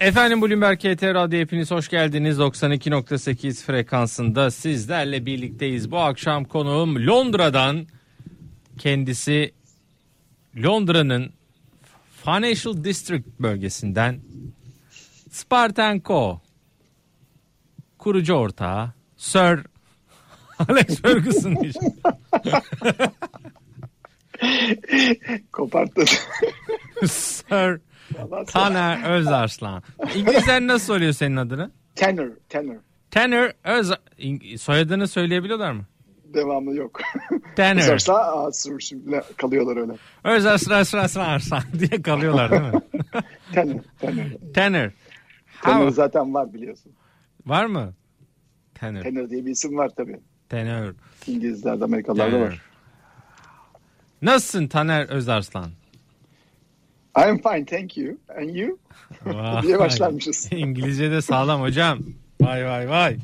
Efendim Bloomberg KT Radyo hepiniz hoş geldiniz. 92.8 frekansında sizlerle birlikteyiz. Bu akşam konuğum Londra'dan kendisi Londra'nın Financial District bölgesinden Spartan Co. kurucu ortağı Sir Alex Ferguson. Koparttın. Sir Taner Özarslan. İngilizler nasıl söylüyor senin adını? Tenor, tenor. Taner Öz soyadını söyleyebiliyorlar mı? Devamı yok. Aa, sır şimdi kalıyorlar öyle. Özarslan diye kalıyorlar değil mi? Tenor. Taner. Tenor How? zaten var biliyorsun. Var mı? Taner. Tenor diye bir isim var tabii. Taner. İngilizlerde, Amerikalılarda Taner. var. Nasılsın Taner Özarslan? I'm fine, thank you. And you? Vay. diye başlarmışız. İngilizce de sağlam hocam. Vay vay vay.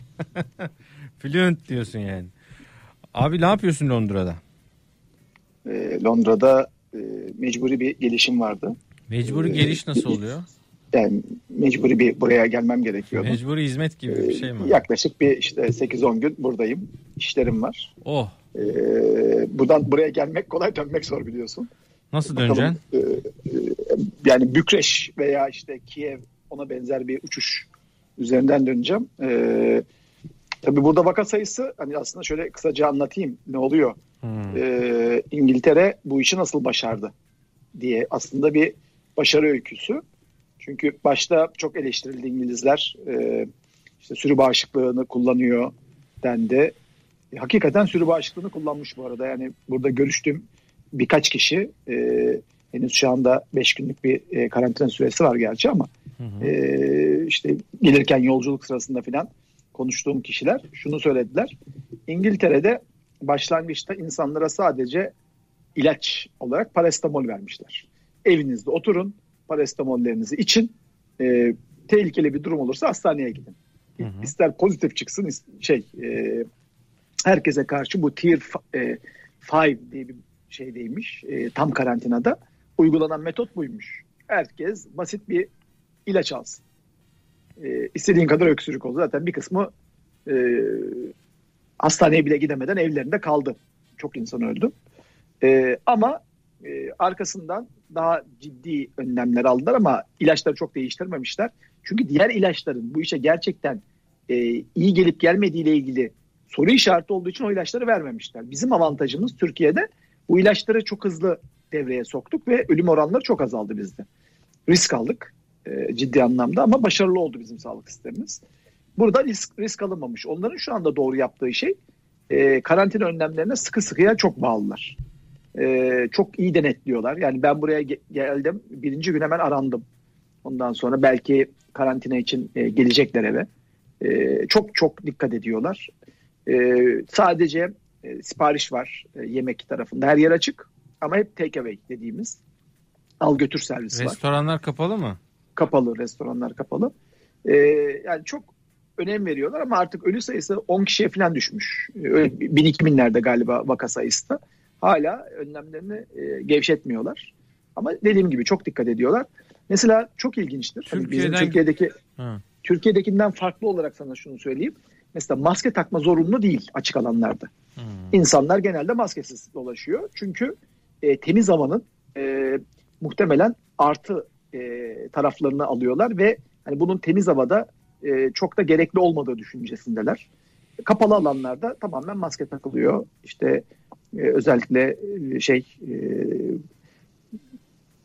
Fluent diyorsun yani. Abi ne yapıyorsun Londra'da? Ee, Londra'da e, mecburi bir gelişim vardı. Mecburi Ee, geliş nasıl oluyor? Yani mecburi bir buraya gelmem gerekiyordu. Mecburi hizmet gibi bir şey mi? Ee, Yaklaşık bir işte 8-10 gün buradayım. İşlerim var. Oh. Ee, buradan buraya gelmek kolay dönmek zor biliyorsun. Nasıl Bakalım, döneceksin? e, e, yani Bükreş veya işte Kiev ona benzer bir uçuş üzerinden döneceğim. E, tabii burada vaka sayısı hani aslında şöyle kısaca anlatayım ne oluyor. Hmm. E, İngiltere bu işi nasıl başardı diye aslında bir başarı öyküsü. Çünkü başta çok eleştirildi İngilizler. E, işte sürü bağışıklığını kullanıyor dendi. E, hakikaten sürü bağışıklığını kullanmış bu arada. Yani burada görüştüğüm birkaç kişi e, henüz şu anda 5 günlük bir e, karantina süresi var gerçi ama Hı hı. e, işte gelirken yolculuk sırasında filan konuştuğum kişiler şunu söylediler. İngiltere'de başlangıçta insanlara sadece ilaç olarak parastamol vermişler. Evinizde oturun, parastamollerinizi için. E, tehlikeli bir durum olursa hastaneye gidin. Hı hı. İster pozitif çıksın, şey e, herkese karşı bu tier 5 diye bir şeydeymiş. e, tam karantinada uygulanan metot buymuş. Herkes basit bir ilaç alsın. E, istediğin kadar öksürük oldu. Zaten bir kısmı e, hastaneye bile gidemeden evlerinde kaldı. Çok insan öldü. E, ama e, arkasından daha ciddi önlemler aldılar ama ilaçları çok değiştirmemişler. Çünkü diğer ilaçların bu işe gerçekten e, iyi gelip gelmediğiyle ilgili soru işareti olduğu için o ilaçları vermemişler. Bizim avantajımız Türkiye'de bu ilaçları çok hızlı devreye soktuk ve ölüm oranları çok azaldı bizde. Risk aldık e, ciddi anlamda ama başarılı oldu bizim sağlık sistemimiz. Burada risk, risk alınmamış. Onların şu anda doğru yaptığı şey e, karantina önlemlerine sıkı sıkıya çok bağlılar. E, çok iyi denetliyorlar. Yani ben buraya ge- geldim birinci gün hemen arandım. Ondan sonra belki karantina için e, gelecekler eve. E, çok çok dikkat ediyorlar. E, sadece e, sipariş var e, yemek tarafında. Her yer açık ama hep take away dediğimiz al götür servisi var. Restoranlar kapalı mı? Kapalı, restoranlar kapalı. E, yani çok önem veriyorlar ama artık ölü sayısı 10 kişiye falan düşmüş. E, Öyle 1000-2000'lerde galiba vaka sayısı da. Hala önlemlerini e, gevşetmiyorlar. Ama dediğim gibi çok dikkat ediyorlar. Mesela çok ilginçtir. Hani bizim Türkiye'den- Türkiye'deki Ha. Türkiye'dekinden farklı olarak sana şunu söyleyeyim. Mesela maske takma zorunlu değil açık alanlarda. Hmm. İnsanlar genelde maskesiz dolaşıyor. Çünkü e, temiz havanın e, muhtemelen artı e, taraflarını alıyorlar ve hani bunun temiz havada e, çok da gerekli olmadığı düşüncesindeler. Kapalı alanlarda tamamen maske takılıyor. İşte e, özellikle e, şey e,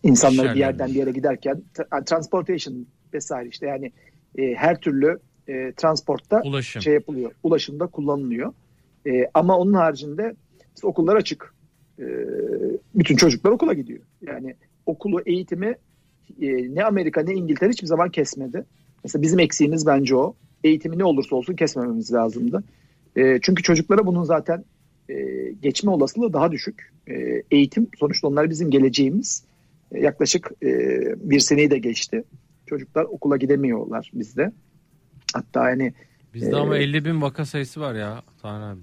insanları bir yerden bir yere giderken tra- transportation vesaire işte yani e, her türlü e, transportta Ulaşım. şey yapılıyor. Ulaşımda kullanılıyor. E, ama onun haricinde işte okullar açık. E, bütün çocuklar okula gidiyor. Yani okulu, eğitimi e, ne Amerika ne İngiltere hiçbir zaman kesmedi. Mesela bizim eksiğimiz bence o. Eğitimi ne olursa olsun kesmememiz lazımdı. E, çünkü çocuklara bunun zaten e, geçme olasılığı daha düşük. E, eğitim sonuçta onlar bizim geleceğimiz. E, yaklaşık e, bir seneyi de geçti. Çocuklar okula gidemiyorlar bizde. Hatta hani Bizde ama Ee, 50 bin vaka sayısı var ya Taner abi.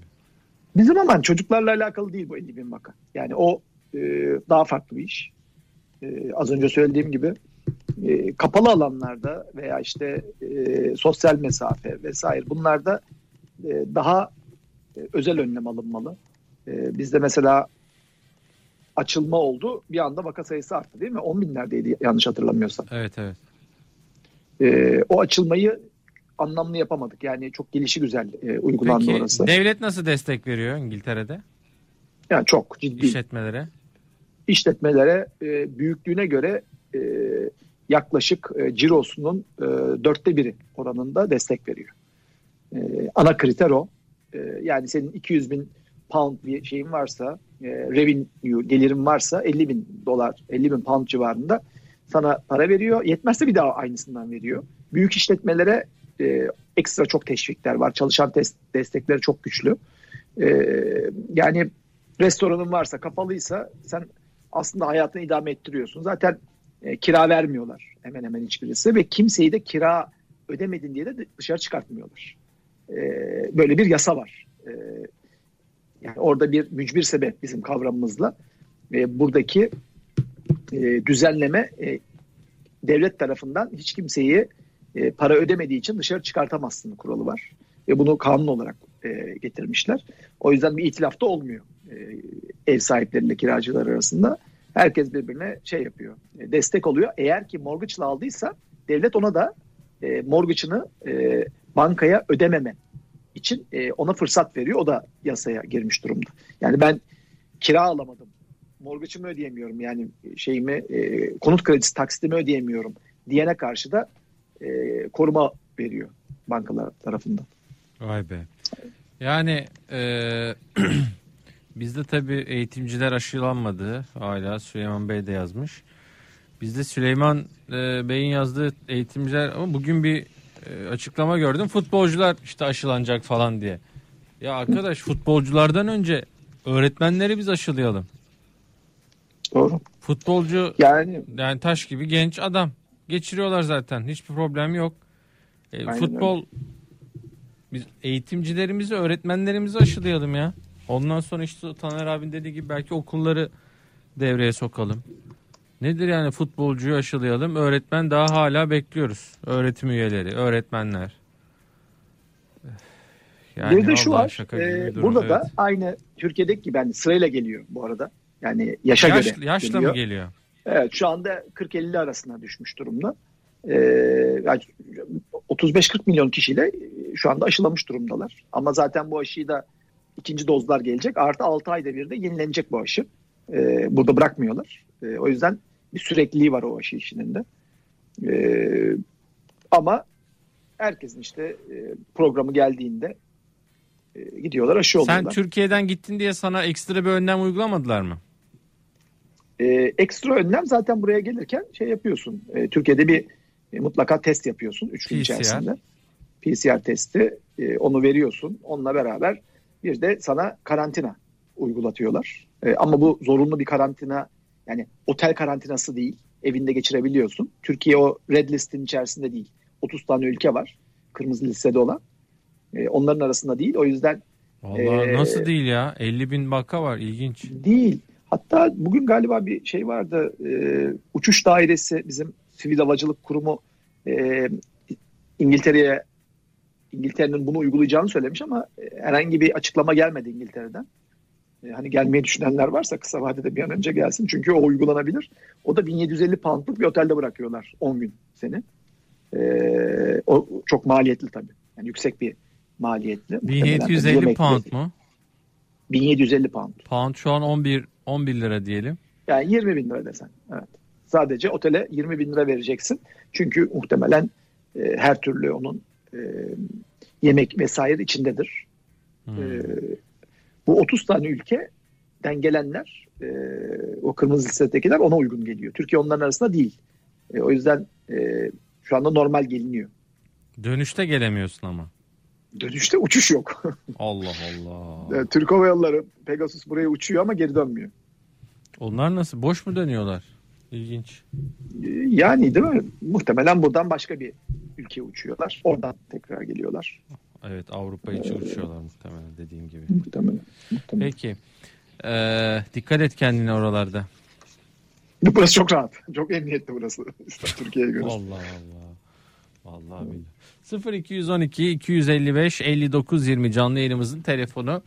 Bizim aman çocuklarla alakalı değil bu 50 bin vaka. Yani o e, daha farklı bir iş. E, az önce söylediğim gibi e, kapalı alanlarda veya işte e, sosyal mesafe vesaire bunlarda e, daha e, özel önlem alınmalı. E, bizde mesela açılma oldu. Bir anda vaka sayısı arttı değil mi? 10 binlerdeydi yanlış hatırlamıyorsam. Evet evet. E, o açılmayı anlamlı yapamadık. Yani çok gelişi güzel e, uygulandı Peki orası. devlet nasıl destek veriyor İngiltere'de Yani çok ciddi. işletmelere? işletmelere e, büyüklüğüne göre e, yaklaşık e, cirosunun e, dörtte biri oranında destek veriyor. E, ana kriter o. E, yani senin 200 bin pound bir şeyin varsa, e, revenue gelirin varsa 50 bin dolar, 50 bin pound civarında sana para veriyor. Yetmezse bir daha aynısından veriyor. Büyük işletmelere e, ekstra çok teşvikler var. Çalışan tes- destekleri çok güçlü. E, yani restoranın varsa, kapalıysa sen aslında hayatını idame ettiriyorsun. Zaten e, kira vermiyorlar hemen hemen hiçbirisi ve kimseyi de kira ödemedin diye de dışarı çıkartmıyorlar. E, böyle bir yasa var. E, yani orada bir mücbir sebep bizim kavramımızla e, buradaki e, düzenleme e, devlet tarafından hiç kimseyi e, para ödemediği için dışarı çıkartamazsın kuralı var. Ve bunu kanun olarak e, getirmişler. O yüzden bir itilaf da olmuyor e, ev sahipleriyle kiracılar arasında. Herkes birbirine şey yapıyor, e, destek oluyor. Eğer ki mortgage'la aldıysa devlet ona da e, mortgage'ını e, bankaya ödememe için e, ona fırsat veriyor. O da yasaya girmiş durumda. Yani ben kira alamadım. Mortgage'ımı ödeyemiyorum. Yani şeyimi e, konut kredisi taksitimi ödeyemiyorum diyene karşı da e, koruma veriyor bankalar tarafından. Vay be. Yani e, bizde tabii eğitimciler aşılanmadı. Hala Süleyman Bey de yazmış. Bizde Süleyman e, Bey'in yazdığı eğitimciler ama bugün bir e, açıklama gördüm. Futbolcular işte aşılanacak falan diye. Ya arkadaş futbolculardan önce öğretmenleri biz aşılayalım. Doğru. Futbolcu Yani yani taş gibi genç adam. Geçiriyorlar zaten. Hiçbir problem yok. E, Aynen futbol biz eğitimcilerimizi, öğretmenlerimizi aşılayalım ya. Ondan sonra işte Taner abin dediği gibi belki okulları devreye sokalım. Nedir yani futbolcuyu aşılayalım, öğretmen daha hala bekliyoruz. Öğretim üyeleri, öğretmenler. Yani bir de şu var. e, burada da evet. aynı Türkiye'deki gibi yani sırayla geliyor bu arada. Yani yaşa Yaş, göre yaşla geliyor. mı geliyor? Evet şu anda 40-50 arasına düşmüş durumda. Ee, yani 35-40 milyon kişiyle şu anda aşılamış durumdalar. Ama zaten bu aşıyı da ikinci dozlar gelecek. Artı 6 ayda bir de yenilenecek bu aşı. Ee, burada bırakmıyorlar. Ee, o yüzden bir sürekliliği var o aşı işinin de. Ee, ama herkesin işte e, programı geldiğinde e, gidiyorlar aşı Sen oluyorlar. Türkiye'den gittin diye sana ekstra bir önlem uygulamadılar mı? Ee, ekstra önlem zaten buraya gelirken şey yapıyorsun. Ee, Türkiye'de bir e, mutlaka test yapıyorsun 3 gün PCR. içerisinde. PCR testi e, onu veriyorsun. Onunla beraber bir de sana karantina uygulatıyorlar. E, ama bu zorunlu bir karantina yani otel karantinası değil. Evinde geçirebiliyorsun. Türkiye o red listin içerisinde değil. 30 tane ülke var. Kırmızı listede olan. E, onların arasında değil. O yüzden Vallahi Ee, nasıl değil ya? 50 bin vaka var ilginç. Değil. Hatta bugün galiba bir şey vardı. e, uçuş dairesi bizim sivil havacılık kurumu e, İngiltere'ye İngiltere'nin bunu uygulayacağını söylemiş ama e, herhangi bir açıklama gelmedi İngiltere'den. E, hani gelmeyi düşünenler varsa kısa vadede bir an önce gelsin. Çünkü o uygulanabilir. O da 1750 poundluk bir otelde bırakıyorlar 10 gün seni. E, o çok maliyetli tabii. Yani yüksek bir maliyetli. Muhtemelen 1750 yemekli. pound mu? 1750 pound. Pound şu an 11 11 lira diyelim. Yani 20 bin lira desen. Evet. Sadece otele 20 bin lira vereceksin. Çünkü muhtemelen e, her türlü onun e, yemek vesaire içindedir. Hmm. E, bu 30 tane ülkeden gelenler e, o kırmızı listedekiler ona uygun geliyor. Türkiye onların arasında değil. E, o yüzden e, şu anda normal geliniyor. Dönüşte gelemiyorsun ama. Dönüşte uçuş yok. Allah Allah. E, Türk Hava Yolları Pegasus buraya uçuyor ama geri dönmüyor. Onlar nasıl? Boş mu dönüyorlar? İlginç. E, Yani değil mi? Muhtemelen buradan başka bir ülkeye uçuyorlar. Oradan tekrar geliyorlar. Evet Avrupa içi uçuyorlar muhtemelen dediğin gibi. Muhtemelen. muhtemelen. Peki. Ee, dikkat et kendine oralarda. Burası çok rahat. Çok emniyetli burası. Türkiye'ye göre. Allah Allah. Vallahi billahi. 0212 255 59 20 canlı yayınımızın telefonu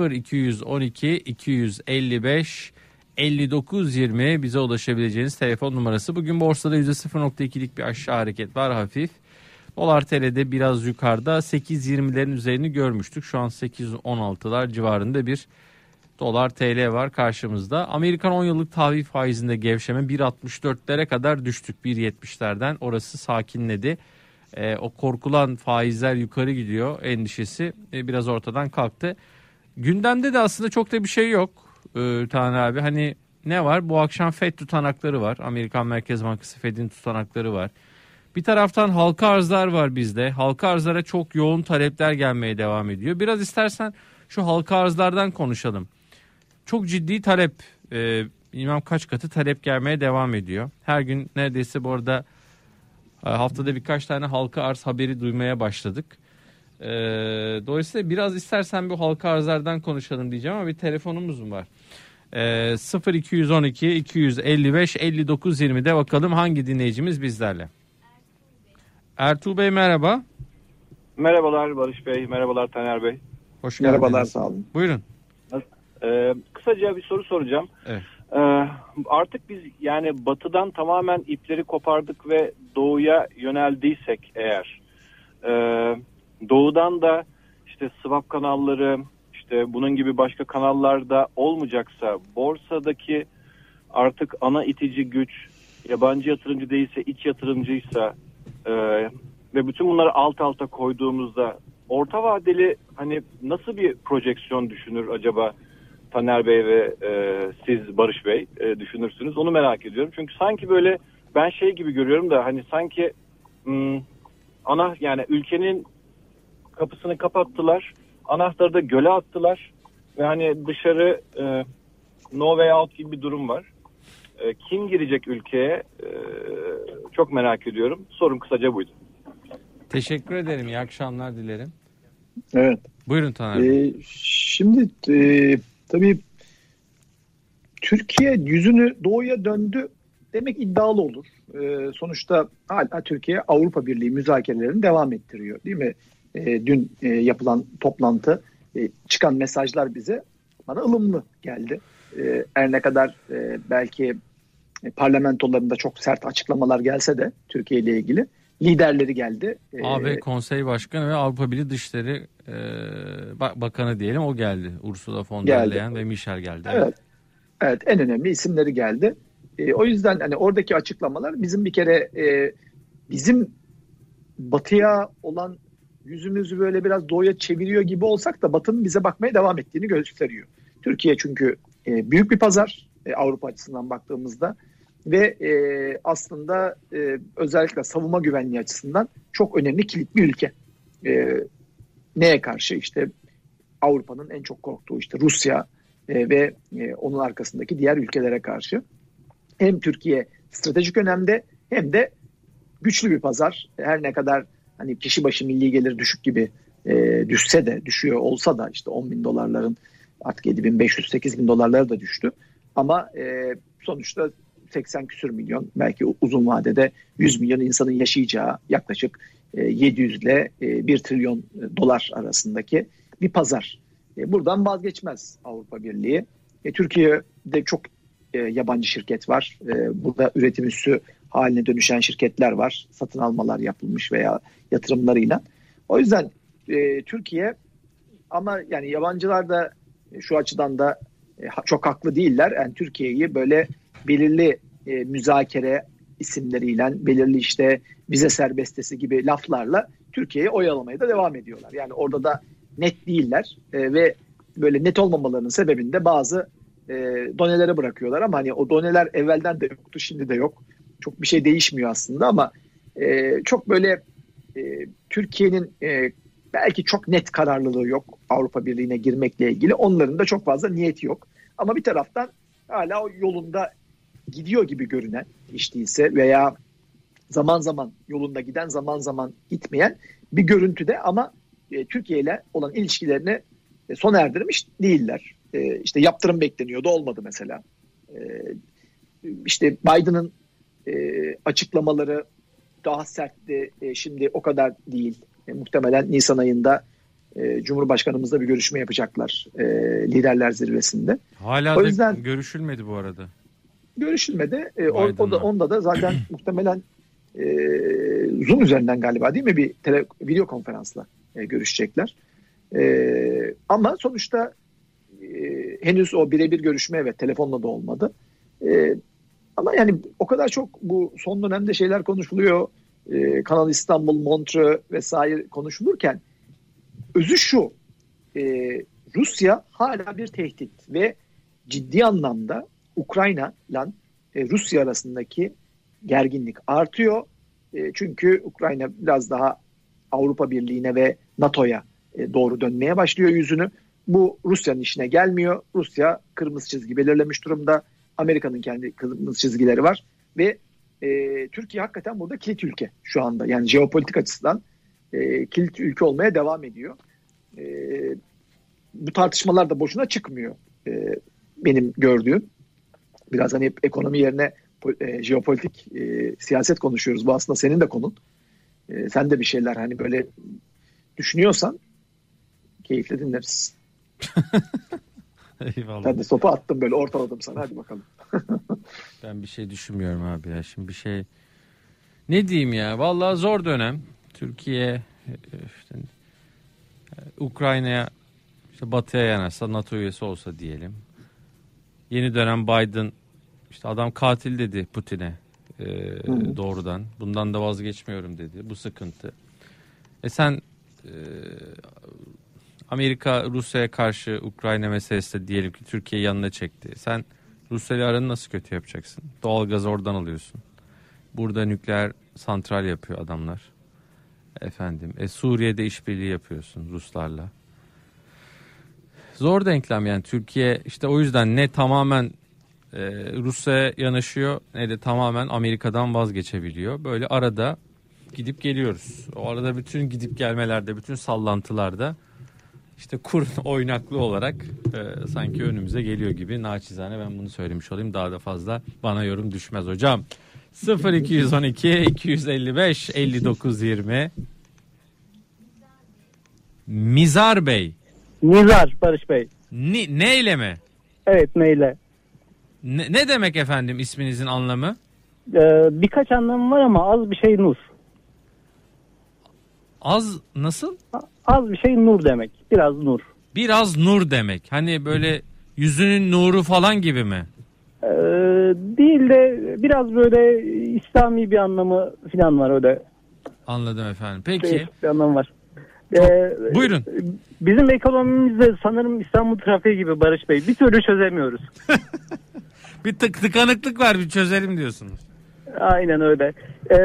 0212 255 5920 bize ulaşabileceğiniz telefon numarası. Bugün borsada %0.2'lik bir aşağı hareket var hafif. Dolar TL'de biraz yukarıda 8.20'lerin üzerini görmüştük. Şu an 8.16'lar civarında bir dolar TL var karşımızda. Amerikan 10 yıllık tahvil faizinde gevşeme 1.64'lere kadar düştük 1.70'lerden. Orası sakinledi. E, o korkulan faizler yukarı gidiyor endişesi e, biraz ortadan kalktı. Gündemde de aslında çok da bir şey yok e, Taner abi. Hani ne var? Bu akşam FED tutanakları var. Amerikan Merkez Bankası FED'in tutanakları var. Bir taraftan halka arzlar var bizde. Halka arzlara çok yoğun talepler gelmeye devam ediyor. Biraz istersen şu halka arzlardan konuşalım. Çok ciddi talep, e, bilmem kaç katı talep gelmeye devam ediyor. Her gün neredeyse bu arada e, haftada birkaç tane halka arz haberi duymaya başladık. E, dolayısıyla biraz istersen bu halka arzlardan konuşalım diyeceğim ama bir telefonumuz mu var? E, 0212 255 59 20'de bakalım hangi dinleyicimiz bizlerle. Ertuğ Bey merhaba. Merhabalar Barış Bey, merhabalar Taner Bey. Hoş geldiniz. Merhabalar sağ olun. Buyurun. Ee, kısaca bir soru soracağım. Evet. Ee, artık biz yani batıdan tamamen ipleri kopardık ve doğuya yöneldiysek eğer e, doğudan da işte swap kanalları işte bunun gibi başka kanallarda olmayacaksa borsadaki artık ana itici güç yabancı yatırımcı değilse iç yatırımcıysa e, ve bütün bunları alt alta koyduğumuzda orta vadeli hani nasıl bir projeksiyon düşünür acaba Taner Bey ve e, siz Barış Bey e, düşünürsünüz onu merak ediyorum. Çünkü sanki böyle ben şey gibi görüyorum da hani sanki hmm, ana yani ülkenin kapısını kapattılar anahtarı da göle attılar ve hani dışarı e, no way out gibi bir durum var. E, kim girecek ülkeye e, çok merak ediyorum. Sorum kısaca buydu. Teşekkür ederim. İyi akşamlar dilerim. Evet. Buyurun Taner. Ee, şimdi e, tabii Türkiye yüzünü doğuya döndü demek iddialı olur. E, sonuçta hala Türkiye Avrupa Birliği müzakerelerini devam ettiriyor değil mi? E, dün e, yapılan toplantı e, çıkan mesajlar bize bana ılımlı geldi. E, her ne kadar e, belki e, parlamentolarında çok sert açıklamalar gelse de Türkiye ile ilgili liderleri geldi. E, AB Konsey Başkanı ve Avrupa Birliği Dışişleri e, Ba- Bakanı diyelim o geldi. Ursula von der. Leyen ve Michel geldi. Evet. Evet en önemli isimleri geldi. E, o yüzden hani oradaki açıklamalar bizim bir kere e, bizim batıya olan yüzümüzü böyle biraz doğuya çeviriyor gibi olsak da batının bize bakmaya devam ettiğini gösteriyor. Türkiye çünkü e, büyük bir pazar e, Avrupa açısından baktığımızda ve e, aslında e, özellikle savunma güvenliği açısından çok önemli kilit bir ülke. E, neye karşı işte Avrupa'nın en çok korktuğu işte Rusya e, ve e, onun arkasındaki diğer ülkelere karşı hem Türkiye stratejik önemde hem de güçlü bir pazar. Her ne kadar hani kişi başı milli gelir düşük gibi e, düşse de düşüyor olsa da işte 10 bin dolarların artık 7 bin 500 8 bin dolarlara da düştü. Ama e, sonuçta 80 küsür milyon belki uzun vadede 100 milyon insanın yaşayacağı yaklaşık e, 700 ile e, 1 trilyon dolar arasındaki bir pazar. E, buradan vazgeçmez Avrupa Birliği. E, Türkiye'de çok e, yabancı şirket var. E, burada üretim üssü haline dönüşen şirketler var. Satın almalar yapılmış veya yatırımlarıyla. O yüzden e, Türkiye ama yani yabancılar da şu açıdan da e, çok haklı değiller. Yani Türkiye'yi böyle belirli e, müzakere isimleriyle, belirli işte vize serbestisi gibi laflarla Türkiye'yi oyalamaya da devam ediyorlar. Yani orada da net değiller e, ve böyle net olmamalarının sebebinde bazı e, donelere bırakıyorlar ama hani o doneler evvelden de yoktu şimdi de yok. Çok bir şey değişmiyor aslında ama e, çok böyle e, Türkiye'nin e, belki çok net kararlılığı yok Avrupa Birliği'ne girmekle ilgili. Onların da çok fazla niyeti yok. Ama bir taraftan hala o yolunda gidiyor gibi görünen hiç değilse veya zaman zaman yolunda giden zaman zaman gitmeyen bir görüntüde ama e, Türkiye ile olan ilişkilerini e, sona erdirmiş değiller. E, işte yaptırım bekleniyordu olmadı mesela. E, işte Biden'ın e, açıklamaları daha sertti. E, şimdi o kadar değil. E, muhtemelen Nisan ayında e, Cumhurbaşkanımızla bir görüşme yapacaklar e, liderler zirvesinde. Hala O da yüzden- görüşülmedi bu arada. Görüşülmedi. E, o, o da onda da zaten muhtemelen e, Zoom üzerinden galiba değil mi bir tele, video konferansla e, görüşecekler. E, ama sonuçta e, henüz o birebir görüşme evet telefonla da olmadı. E, ama yani o kadar çok bu son dönemde şeyler konuşuluyor. E, Kanal İstanbul, Montreux vesaire konuşulurken özü şu. e, Rusya hala bir tehdit ve ciddi anlamda Ukrayna ile Rusya arasındaki gerginlik artıyor. E, çünkü Ukrayna biraz daha Avrupa Birliği'ne ve NATO'ya e, doğru dönmeye başlıyor yüzünü. Bu Rusya'nın işine gelmiyor. Rusya kırmızı çizgi belirlemiş durumda. Amerika'nın kendi kırmızı çizgileri var ve e, Türkiye hakikaten burada kilit ülke şu anda. Yani jeopolitik açısından e, kilit ülke olmaya devam ediyor. E, bu tartışmalar da boşuna çıkmıyor e, benim gördüğüm. Biraz hani hep ekonomi yerine e, jeopolitik e, siyaset konuşuyoruz. Bu aslında senin de konun. E, sen de bir şeyler hani böyle düşünüyorsan keyifle dinleriz. Eyvallah. Ben de sopa attım böyle ortaladım sana hadi bakalım. Ben bir şey düşünmüyorum abi ya. Şimdi bir şey ne diyeyim ya? Vallahi zor dönem. Türkiye e, işte, e, Ukrayna'ya işte batıya yanaşsa NATO üyesi olsa diyelim. Yeni dönem Biden işte adam katil dedi Putin'e e, hı. doğrudan. Bundan da vazgeçmiyorum dedi. Bu sıkıntı. E sen e, Amerika Rusya'ya karşı Ukrayna meselesi de diyelim ki Türkiye yanına çekti. Sen Rusya ile aranı nasıl kötü yapacaksın? Doğalgazı oradan alıyorsun. Burada nükleer santral yapıyor adamlar. Efendim, e, Suriye'de işbirliği yapıyorsun Ruslarla. Zor denklem yani Türkiye işte o yüzden ne tamamen e, Rusya'ya yanaşıyor ne de tamamen Amerika'dan vazgeçebiliyor. Böyle arada gidip geliyoruz. O arada bütün gidip gelmelerde, bütün sallantılarda işte kur oynaklı olarak e, sanki önümüze geliyor gibi. Naçizane ben bunu söylemiş olayım. Daha da fazla bana yorum düşmez hocam. 0212 255 59 20 Mizar Bey. Nizar Barış Bey. Ni, neyle mi? Evet neyle? Ne, ne demek efendim isminizin anlamı? Ee, birkaç anlamı var ama az bir şey nur. Az nasıl? Az bir şey nur demek. Biraz nur. Biraz nur demek. Hani böyle yüzünün nuru falan gibi mi? Ee, değil de biraz böyle İslami bir anlamı falan var öyle. Anladım efendim. Peki. Değişik bir anlamı var. Ee, Buyurun. Bizim ekonomimizde sanırım İstanbul trafiği gibi Barış Bey. Bir türlü çözemiyoruz. Bir tık tıkanıklık var bir çözelim diyorsunuz. Aynen öyle. Ee,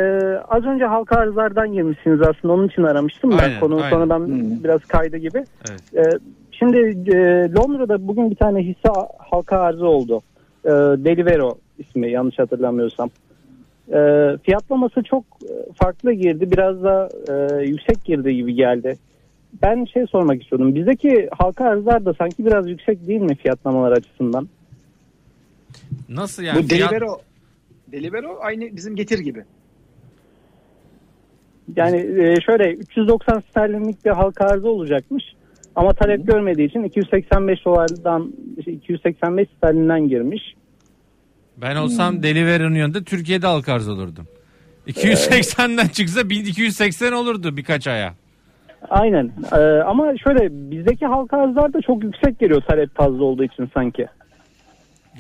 az önce halka arzlardan girmişsiniz aslında onun için aramıştım ben. Aynen, Konu aynen. sonradan Hmm. biraz kaydı gibi. Evet. Ee, şimdi e, Londra'da bugün bir tane hisse halka arzı oldu. Ee, Delivero ismi yanlış hatırlamıyorsam. Ee, fiyatlaması çok e, farklı girdi. Biraz da e, yüksek girdi gibi geldi. Ben şey sormak istiyordum. Bizdeki halka arzlar da sanki biraz yüksek değil mi fiyatlamalar açısından? Nasıl yani? Bu Fiyat- Delivero, Delivero aynı bizim Getir gibi. Yani e, şöyle 390 sterlinlik bir halka arzı olacakmış. Ama talep görmediği için 285 dolardan 285 sterlinden girmiş. Ben olsam Delivery'nin yanında Türkiye'de halka arz olurdum. 280'den çıksa 1280 olurdu birkaç aya. Aynen. Ee, ama şöyle bizdeki halka arzlar da çok yüksek geliyor talep fazla olduğu için sanki.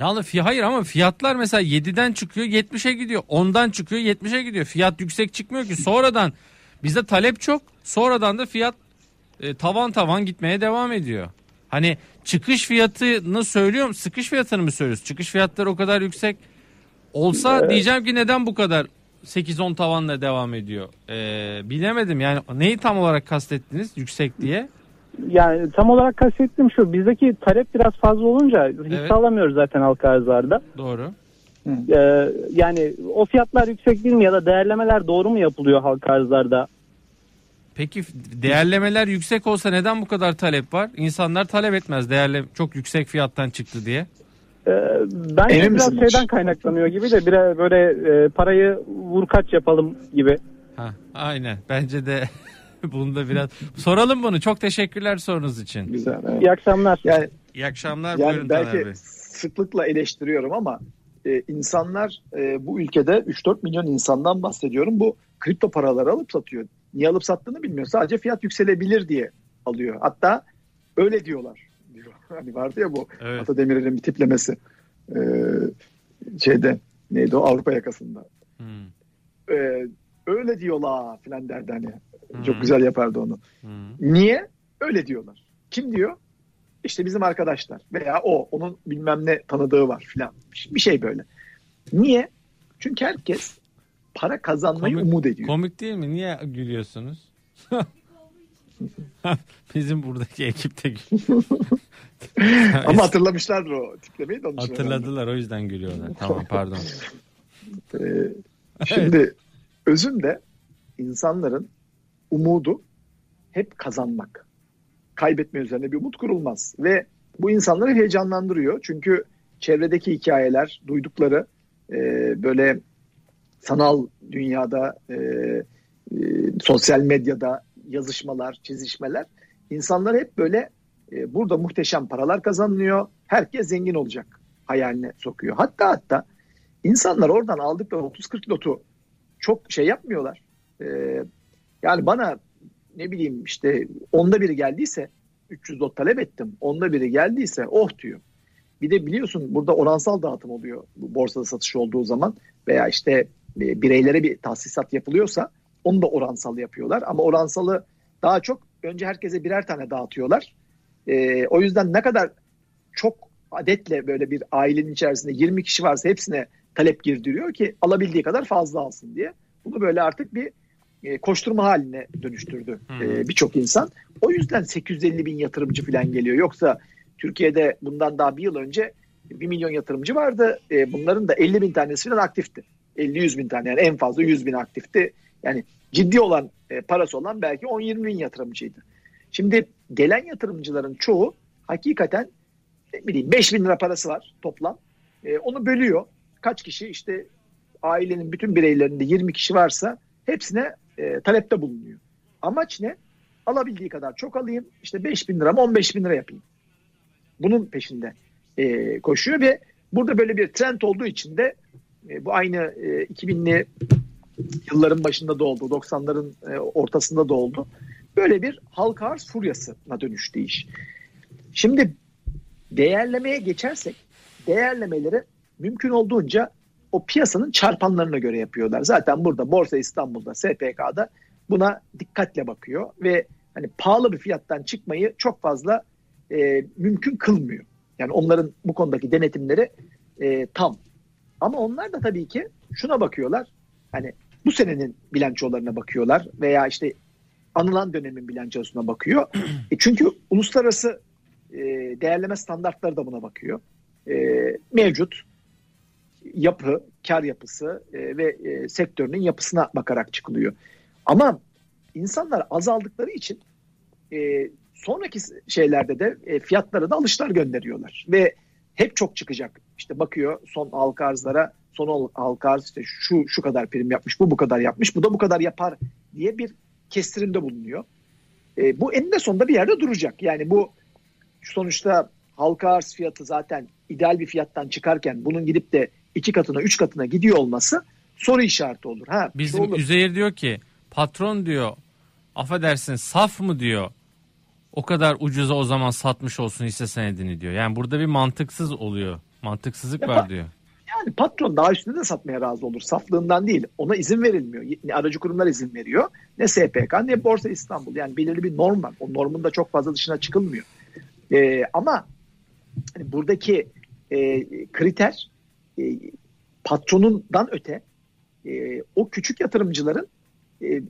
Yani fi hayır ama fiyatlar mesela 7'den çıkıyor 70'e gidiyor. 10'dan çıkıyor 70'e gidiyor. Fiyat yüksek çıkmıyor ki. Sonradan bizde talep çok. Sonradan da fiyat e, tavan tavan gitmeye devam ediyor. Hani çıkış fiyatını söylüyorum. Sıkış fiyatını mı söylüyoruz? Çıkış fiyatları o kadar yüksek olsa diyeceğim ki neden bu kadar 8-10 tavanla devam ediyor? Ee, bilemedim yani neyi tam olarak kastettiniz yüksek diye? Yani tam olarak kastettiğim şu bizdeki talep biraz fazla olunca hisse Evet. alamıyoruz zaten halka arzlarda. Doğru. Ee, yani o fiyatlar yüksek değil mi ya da değerlemeler doğru mu yapılıyor halka arzlarda? Peki değerlemeler yüksek olsa neden bu kadar talep var? İnsanlar talep etmez değerle çok yüksek fiyattan çıktı diye. Ee, bence Emin biraz misin? şeyden kaynaklanıyor gibi de biraz böyle e, parayı vur kaç yapalım gibi. Ha, aynen. Bence de bunda biraz soralım bunu. Çok teşekkürler sorunuz için. Güzel. evet. İyi akşamlar. Yani İyi akşamlar. Buyurun Yani Bey. belki sıklıkla eleştiriyorum ama e, insanlar e, bu ülkede 3-4 milyon insandan bahsediyorum. Bu kripto paraları alıp satıyor. Niye alıp sattığını bilmiyor. Sadece fiyat yükselebilir diye alıyor. Hatta öyle diyorlar. Diyor. Hani vardı ya bu Evet. Ata Demirer'in bir tiplemesi. E, şeyde neydi o Avrupa yakasında. Hmm. E, öyle diyorlar filan derdi hani. Hı. Çok güzel yapardı onu. Hmm. Niye? Öyle diyorlar. Kim diyor? İşte bizim arkadaşlar veya o onun bilmem ne tanıdığı var filan. Bir şey böyle. Niye? Çünkü herkes para kazanmayı Komik- umut ediyor. Komik değil mi? Niye gülüyorsunuz? Bizim buradaki ekipte gülüyor. Ama hatırlamışlardır o tiplemeyi de hatırladılar o yüzden gülüyorlar. Tamam pardon. Ee, şimdi özünde insanların umudu hep kazanmak. Kaybetme üzerine bir umut kurulmaz. Ve bu insanları heyecanlandırıyor. Çünkü çevredeki hikayeler, duydukları e, böyle sanal dünyada, e, e, sosyal medyada yazışmalar, çizişmeler insanları hep böyle e, burada muhteşem paralar kazanılıyor. Herkes zengin olacak hayaline sokuyor. Hatta hatta insanlar oradan aldıkları 30-40 lotu çok şey yapmıyorlar. E, yani bana ne bileyim işte onda biri geldiyse 300 lot talep ettim. Onda biri geldiyse oh diyor. Bir de biliyorsun burada oransal dağıtım oluyor borsada satış olduğu zaman veya işte e, bireylere bir tahsisat yapılıyorsa onu da oransal yapıyorlar. Ama oransalı daha çok önce herkese birer tane dağıtıyorlar. E, o yüzden ne kadar çok adetle böyle bir ailenin içerisinde 20 kişi varsa hepsine talep girdiriyor ki alabildiği kadar fazla alsın diye. Bunu böyle artık bir e, koşturma haline dönüştürdü Hmm. e, birçok insan. O yüzden 850 bin yatırımcı falan geliyor. Yoksa Türkiye'de bundan daha bir yıl önce 1 milyon yatırımcı vardı. E, bunların da 50 bin tanesi falan aktifti. 50-100 bin tane yani en fazla 100 bin aktifti. Yani ciddi olan e, parası olan belki 10-20 bin yatırımcıydı. Şimdi gelen yatırımcıların çoğu hakikaten ne bileyim 5 bin lira parası var toplam. E, onu bölüyor. Kaç kişi işte ailenin bütün bireylerinde 20 kişi varsa hepsine e, talepte bulunuyor. Amaç ne? Alabildiği kadar çok alayım. İşte 5 bin lira mı 15 bin lira yapayım. Bunun peşinde e, koşuyor ve burada böyle bir trend olduğu için de e, bu aynı e, 2000'li yılların başında da oldu. 90'ların e, ortasında da oldu. Böyle bir halka arz furyasına dönüştü iş. Şimdi değerlemeye geçersek değerlemeleri mümkün olduğunca o piyasanın çarpanlarına göre yapıyorlar. Zaten burada Borsa İstanbul'da, SPK'da buna dikkatle bakıyor ve hani pahalı bir fiyattan çıkmayı çok fazla e, mümkün kılmıyor. Yani onların bu konudaki denetimleri e, tam. Ama onlar da tabii ki şuna bakıyorlar. Hani bu senenin bilançolarına bakıyorlar veya işte anılan dönemin bilançosuna bakıyor. E çünkü uluslararası e, değerleme standartları da buna bakıyor. E, mevcut yapı, kar yapısı e, ve e, sektörünün yapısına bakarak çıkılıyor. Ama insanlar azaldıkları için e, sonraki şeylerde de e, fiyatlara da alışlar gönderiyorlar ve hep çok çıkacak. İşte bakıyor son halka arzlara son halka arz işte şu şu kadar prim yapmış, bu bu kadar yapmış, bu da bu kadar yapar diye bir kestirimde bulunuyor. E, bu eninde sonunda bir yerde duracak. Yani bu sonuçta halka arz fiyatı zaten ideal bir fiyattan çıkarken bunun gidip de iki katına, üç katına gidiyor olması soru işareti olur. Ha, Bizim olur. Üzeyir diyor ki patron diyor affedersin saf mı diyor. O kadar ucuza o zaman satmış olsun hisse senedini diyor. Yani burada bir mantıksız oluyor. Mantıksızlık Ya var diyor. Yani patron daha üstünde de satmaya razı olur. Saflığından değil. Ona izin verilmiyor. Ne aracı kurumlar izin veriyor. Ne SPK ne Borsa İstanbul. Yani belirli bir norm var. O normun da çok fazla dışına çıkılmıyor. Ee, ama hani buradaki e, kriter e, patronundan öte e, o küçük yatırımcıların e,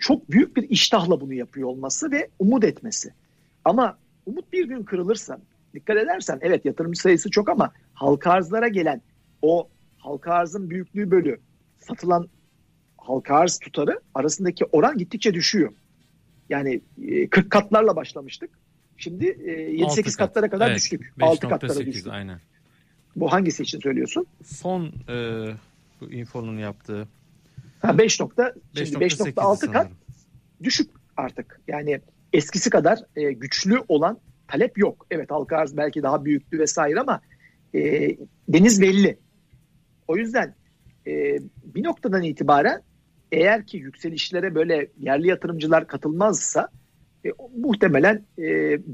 çok büyük bir iştahla bunu yapıyor olması ve umut etmesi. Ama umut bir gün kırılırsa dikkat edersen evet yatırımcı sayısı çok ama halka arzlara gelen o halka arzın büyüklüğü bölü satılan halka arz tutarı arasındaki oran gittikçe düşüyor. Yani e, 40 katlarla başlamıştık. Şimdi e, 7-8 Altı kat. katlara kadar Evet, düştük. 6 katlara 5.8 düştük. aynen. Bu hangisi için söylüyorsun? Son e, bu infonun yaptığı Ha 5 nokta şimdi 5.8 5.6 kat düşük artık. Yani eskisi kadar e, güçlü olan talep yok. Evet halka arz belki daha büyüktü vesaire ama e, deniz belli. O yüzden e, bir noktadan itibaren eğer ki yükselişlere böyle yerli yatırımcılar katılmazsa e, muhtemelen e,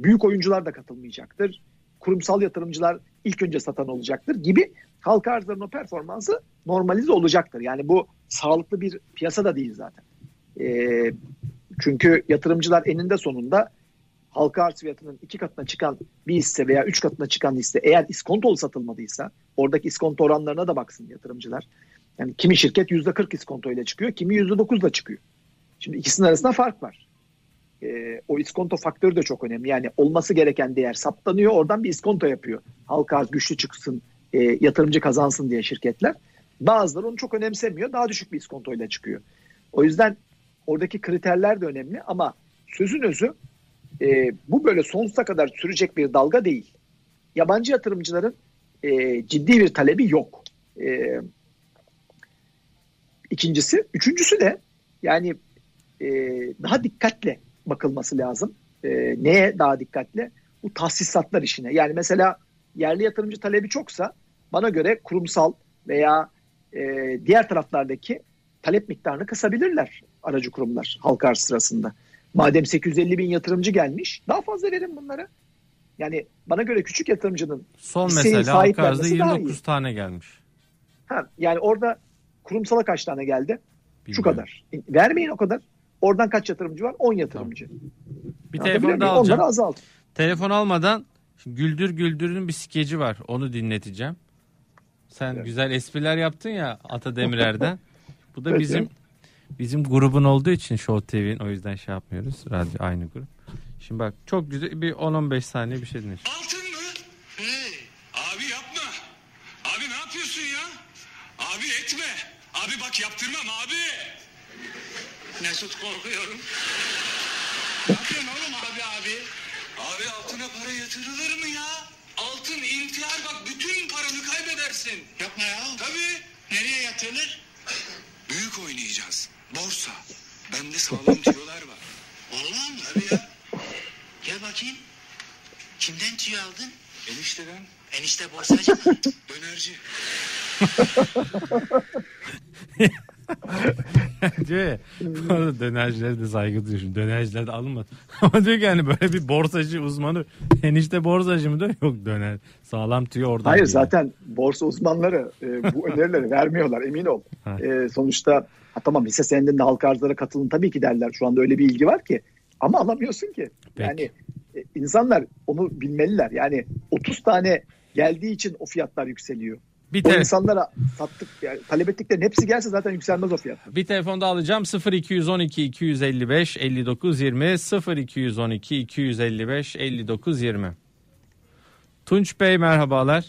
büyük oyuncular da katılmayacaktır. Kurumsal yatırımcılar ilk önce satan olacaktır gibi halka arzların o performansı normalize olacaktır. Yani bu sağlıklı bir piyasa da değil zaten. E, çünkü yatırımcılar eninde sonunda halka arz fiyatının iki katına çıkan bir hisse veya üç katına çıkan hisse eğer iskontolu satılmadıysa oradaki iskonto oranlarına da baksın yatırımcılar. Yani kimi şirket yüzde 40 iskonto ile çıkıyor, kimi yüzde 9 ile çıkıyor. Şimdi ikisinin arasında fark var. Ee, o iskonto faktörü de çok önemli. Yani olması gereken değer saptanıyor, oradan bir iskonto yapıyor. Halka arz güçlü çıksın, e, yatırımcı kazansın diye şirketler. Bazıları onu çok önemsemiyor, daha düşük bir iskonto ile çıkıyor. O yüzden oradaki kriterler de önemli ama sözün özü e, bu böyle sonsuza kadar sürecek bir dalga değil. Yabancı yatırımcıların e, ciddi bir talebi yok. E, ikincisi, üçüncüsü de yani e, daha dikkatle bakılması lazım. E, neye daha dikkatle? Bu tahsisatlar işine. Yani mesela yerli yatırımcı talebi çoksa bana göre kurumsal veya e, diğer taraflardaki talep miktarını kısabilirler aracı kurumlar halka arz sırasında. Madem 850 bin yatırımcı gelmiş daha fazla verin bunlara. Yani bana göre küçük yatırımcının Son mesela halka arzda sahiplenmesi daha 29 iyi. tane gelmiş. ha, yani orada kurumsala kaç tane geldi? Şu Bilmiyorum. kadar. Vermeyin o kadar. Oradan kaç yatırımcı var? 10 yatırımcı. Bir Anlatabiliyor telefon da muyum? alacağım. Onları azalt. Telefon almadan Güldür Güldür'ün bir skeci var. Onu dinleteceğim. Sen Evet. güzel espriler yaptın ya Ata Demirer'den. Bu da bizim bizim grubun olduğu için Show TV'nin o yüzden şey yapmıyoruz. Radyo aynı grup. Şimdi bak çok güzel bir 10-15 saniye bir şey dinle. Altın mı? Hey, abi yapma. Abi ne yapıyorsun ya? Abi etme. Abi bak yaptırmam abi. Mesut korkuyorum. ne yapıyorsun oğlum abi abi? Abi altına para yatırılır mı ya? Altın intihar bak bütün paranı kaybedersin. Yapma ya. Tabii. Nereye yatırılır? Büyük oynayacağız. Borsa. Bende sağlam tüyolar var. Vallahi mı? Tabii ya. Gel bakayım. Kimden tüy aldın? Enişteden Enişte borsacı mı? dönerci. diyor ya bu arada dönercilere de saygı duyuyorum. Dönerciler de alınmaz. Ama diyor ki hani böyle bir borsacı uzmanı enişte borsacı mı diyor? Yok döner. Sağlam tüyo oradan. Hayır geliyor. zaten borsa uzmanları e, bu önerileri vermiyorlar emin ol. E, sonuçta ha, tamam hisse senedinde halka arzlara katılın tabii ki derler. Şu anda öyle bir ilgi var ki. Ama alamıyorsun ki. Peki. Yani e, insanlar onu bilmeliler. Yani 30 tane geldiği için o fiyatlar yükseliyor. Bir, O te- insanlara sattık yani talep ettiklerin hepsi gelse zaten yükselmez o fiyat. bir telefon da alacağım 0212 255 59 20 0212 255 59 20. Tunç Bey merhabalar.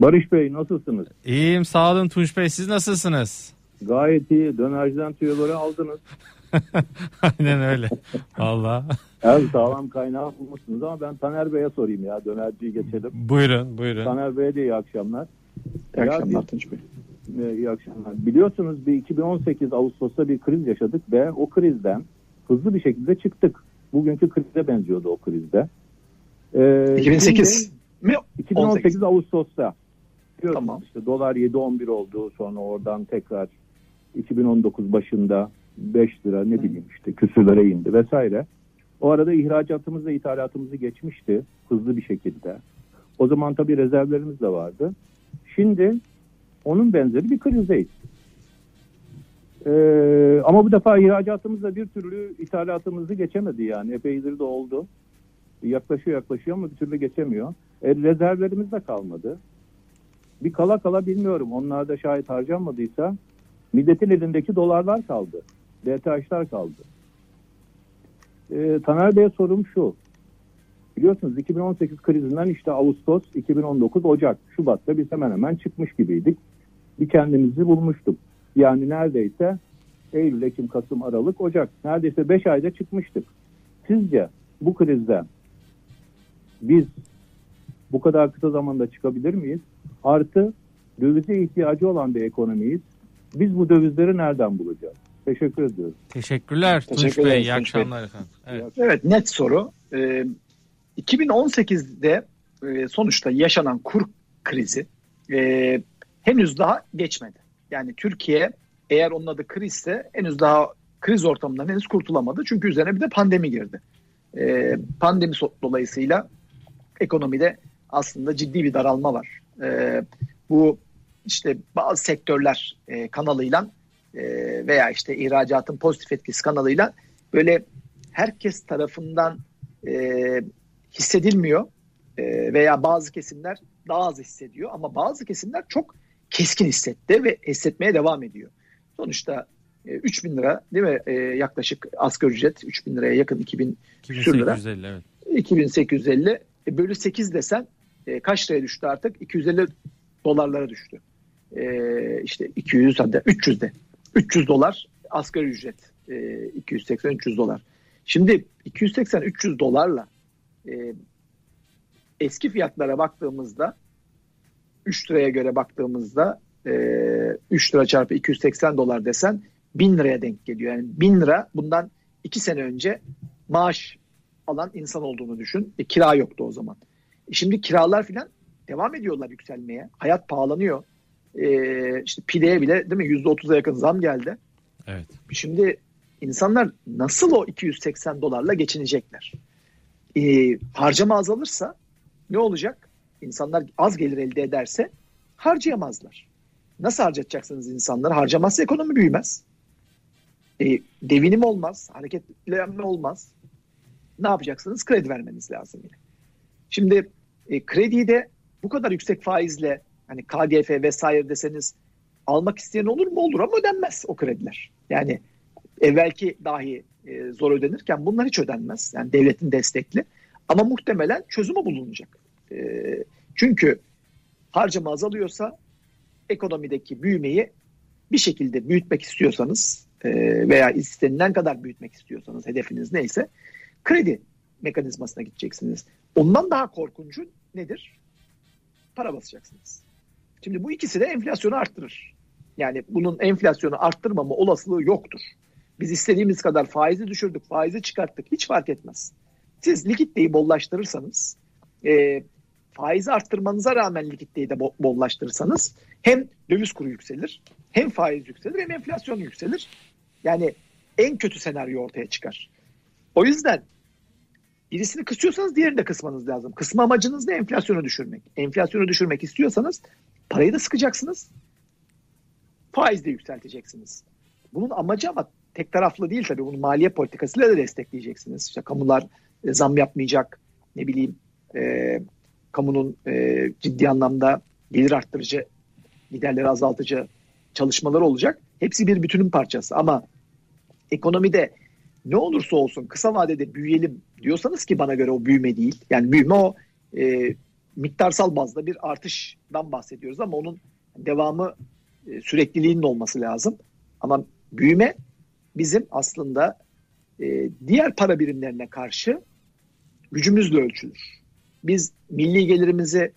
Barış Bey nasılsınız? İyiyim sağ olun Tunç Bey siz nasılsınız? Gayet iyi. Dönerciden tüyoları aldınız. Aynen öyle. Valla. Her sağlam kaynağı bulmuşsunuz ama ben Taner Bey'e sorayım ya. Dönerciyi geçelim. Buyurun buyurun. Taner Bey'e de iyi akşamlar. İyi Ya akşamlar Tunç Bey. İyi akşamlar. Biliyorsunuz bir 2018 Ağustos'ta bir kriz yaşadık ve o krizden hızlı bir şekilde çıktık. Bugünkü krize benziyordu o krizde. Ee, 2008 mi? şimdi 2018 Ağustos'ta. Biliyorsunuz Tamam. işte dolar 7-11 oldu. Sonra oradan tekrar 2019 başında 5 lira ne bileyim işte küsürlere indi vesaire. O arada ihracatımız ve ithalatımızı geçmişti hızlı bir şekilde. O zaman tabii rezervlerimiz de vardı. Şimdi onun benzeri bir krizdeyiz. Ee, ama bu defa ihracatımız bir türlü ithalatımızı geçemedi yani. Epeydir de oldu. Yaklaşıyor yaklaşıyor ama bir türlü geçemiyor. E, rezervlerimiz de kalmadı. Bir kala kala bilmiyorum. Onlar da şayet harcanmadıysa milletin elindeki dolarlar kaldı. DTH'lar kaldı. Ee, Taner Bey'e sorum şu. Biliyorsunuz 2018 krizinden işte Ağustos, 2019, Ocak, Şubat'ta biz hemen hemen çıkmış gibiydik. Bir kendimizi bulmuştuk. Yani neredeyse Eylül, Ekim, Kasım, Aralık, Ocak. Neredeyse 5 ayda çıkmıştık. Sizce bu krizden biz bu kadar kısa zamanda çıkabilir miyiz? Artı dövize ihtiyacı olan bir ekonomiyiz. Biz bu dövizleri nereden bulacağız? Teşekkür ediyorum. Teşekkürler Tunç Teşekkür Bey. İyi akşamlar efendim. Evet. Evet net soru. Ee, 2018'de e, sonuçta yaşanan kur krizi e, henüz daha geçmedi. Yani Türkiye eğer onun adı krizse henüz daha kriz ortamından henüz kurtulamadı. Çünkü üzerine bir de pandemi girdi. E, pandemi dolayısıyla ekonomide aslında ciddi bir daralma var. Bu işte bazı sektörler kanalıyla veya işte ihracatın pozitif etkisi kanalıyla böyle herkes tarafından hissedilmiyor E, veya bazı kesimler daha az hissediyor ama bazı kesimler çok keskin hissetti ve hissetmeye devam ediyor. Sonuçta e, 3 bin lira değil mi E, yaklaşık asgari ücret 3 bin liraya yakın 2000 küsür lira 2850 evet. 2850 e, bölü 8 desen e, kaç liraya düştü artık 250 dolarlara düştü. E, işte 200 hadi 300 de 300 dolar asgari ücret e, 280-300 dolar. Şimdi 280-300 dolarla e, eski fiyatlara baktığımızda 3 liraya göre baktığımızda e, 3 lira çarpı 280 dolar desen 1000 liraya denk geliyor. Yani 1000 lira bundan 2 sene önce maaş alan insan olduğunu düşün. E, kira yoktu o zaman. E, şimdi kiralar filan devam ediyorlar yükselmeye. Hayat pahalanıyor. E, işte pideye bile değil mi %30'a yakın zam geldi. Evet. Şimdi insanlar nasıl o 280 dolarla geçinecekler? Ee, harcama azalırsa ne olacak? İnsanlar az gelir elde ederse harcayamazlar. Nasıl harcatacaksınız insanları? Harcamazsa ekonomi büyümez. Ee, devinim olmaz, hareketlenme olmaz. Ne yapacaksınız? Kredi vermeniz lazım yine. Şimdi e, krediyi de bu kadar yüksek faizle hani KDF vesaire deseniz almak isteyen olur mu? Olur ama ödenmez o krediler. Yani evvelki dahi e, zor ödenirken bunlar hiç ödenmez. Yani devletin destekli. Ama muhtemelen çözümü bulunacak. E, çünkü harcama azalıyorsa ekonomideki büyümeyi bir şekilde büyütmek istiyorsanız e, veya istenilen kadar büyütmek istiyorsanız hedefiniz neyse kredi mekanizmasına gideceksiniz. Ondan daha korkuncu nedir? Para basacaksınız. Şimdi bu ikisi de enflasyonu arttırır. Yani bunun enflasyonu arttırmama olasılığı yoktur. Biz istediğimiz kadar faizi düşürdük, faizi çıkarttık hiç fark etmez. Siz likiditeyi bollaştırırsanız, e, faizi arttırmanıza rağmen likiditeyi de bo- bollaştırırsanız hem döviz kuru yükselir, hem faiz yükselir hem enflasyon yükselir. Yani en kötü senaryo ortaya çıkar. O yüzden birisini kısıyorsanız diğerini de kısmanız lazım. Kısma amacınız ne? Enflasyonu düşürmek. Enflasyonu düşürmek istiyorsanız parayı da sıkacaksınız. Faiz de yükselteceksiniz. Bunun amacı ama tek taraflı değil tabii. Bunu maliye politikasıyla da destekleyeceksiniz. İşte kamular e, zam yapmayacak. Ne bileyim e, kamunun e, ciddi anlamda gelir arttırıcı, giderleri azaltıcı çalışmaları olacak. Hepsi bir bütünün parçası ama ekonomide ne olursa olsun kısa vadede büyüyelim diyorsanız ki bana göre o büyüme değil. Yani büyüme o e, miktarsal bazda bir artışdan bahsediyoruz ama onun devamı e, sürekliliğinin olması lazım. Ama büyüme bizim aslında e, diğer para birimlerine karşı gücümüzle ölçülür. Biz milli gelirimizi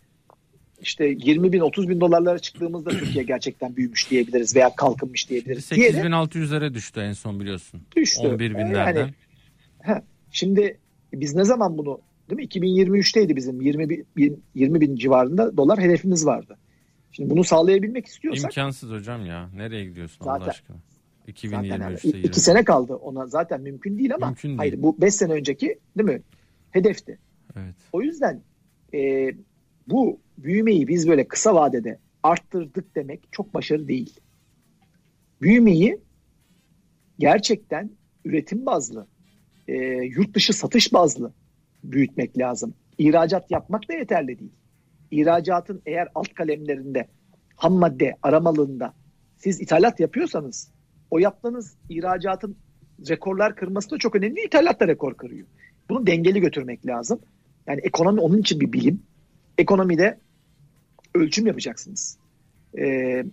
işte 20 bin 30 bin dolarlara çıktığımızda Türkiye gerçekten büyümüş diyebiliriz veya kalkınmış diyebiliriz. Diğeri 8600'lere düştü en son biliyorsun. düştü. 11 Yani, binlerden. ha, şimdi biz ne zaman bunu değil mi? 2023'teydi bizim 20 bin, 20 bin civarında dolar hedefimiz vardı. Şimdi bunu sağlayabilmek istiyorsak İmkansız hocam ya. Nereye gidiyorsun Allah Zaten- aşkına? Zaten yani 2023'te 20. iki sene kaldı. Ona zaten mümkün değil ama Mümkün değil. hayır bu 5 sene önceki değil mi? Hedefti. Evet. O yüzden e, bu büyümeyi biz böyle kısa vadede arttırdık demek çok başarı değil. Büyümeyi gerçekten üretim bazlı, e, yurt dışı satış bazlı büyütmek lazım. İhracat yapmak da yeterli değil. İhracatın eğer alt kalemlerinde ham madde aramalığında siz ithalat yapıyorsanız o yaptığınız ihracatın rekorlar kırması da çok önemli. İthalat da rekor kırıyor. Bunu dengeli götürmek lazım. Yani ekonomi onun için bir bilim. Ekonomide ölçüm yapacaksınız. Ee,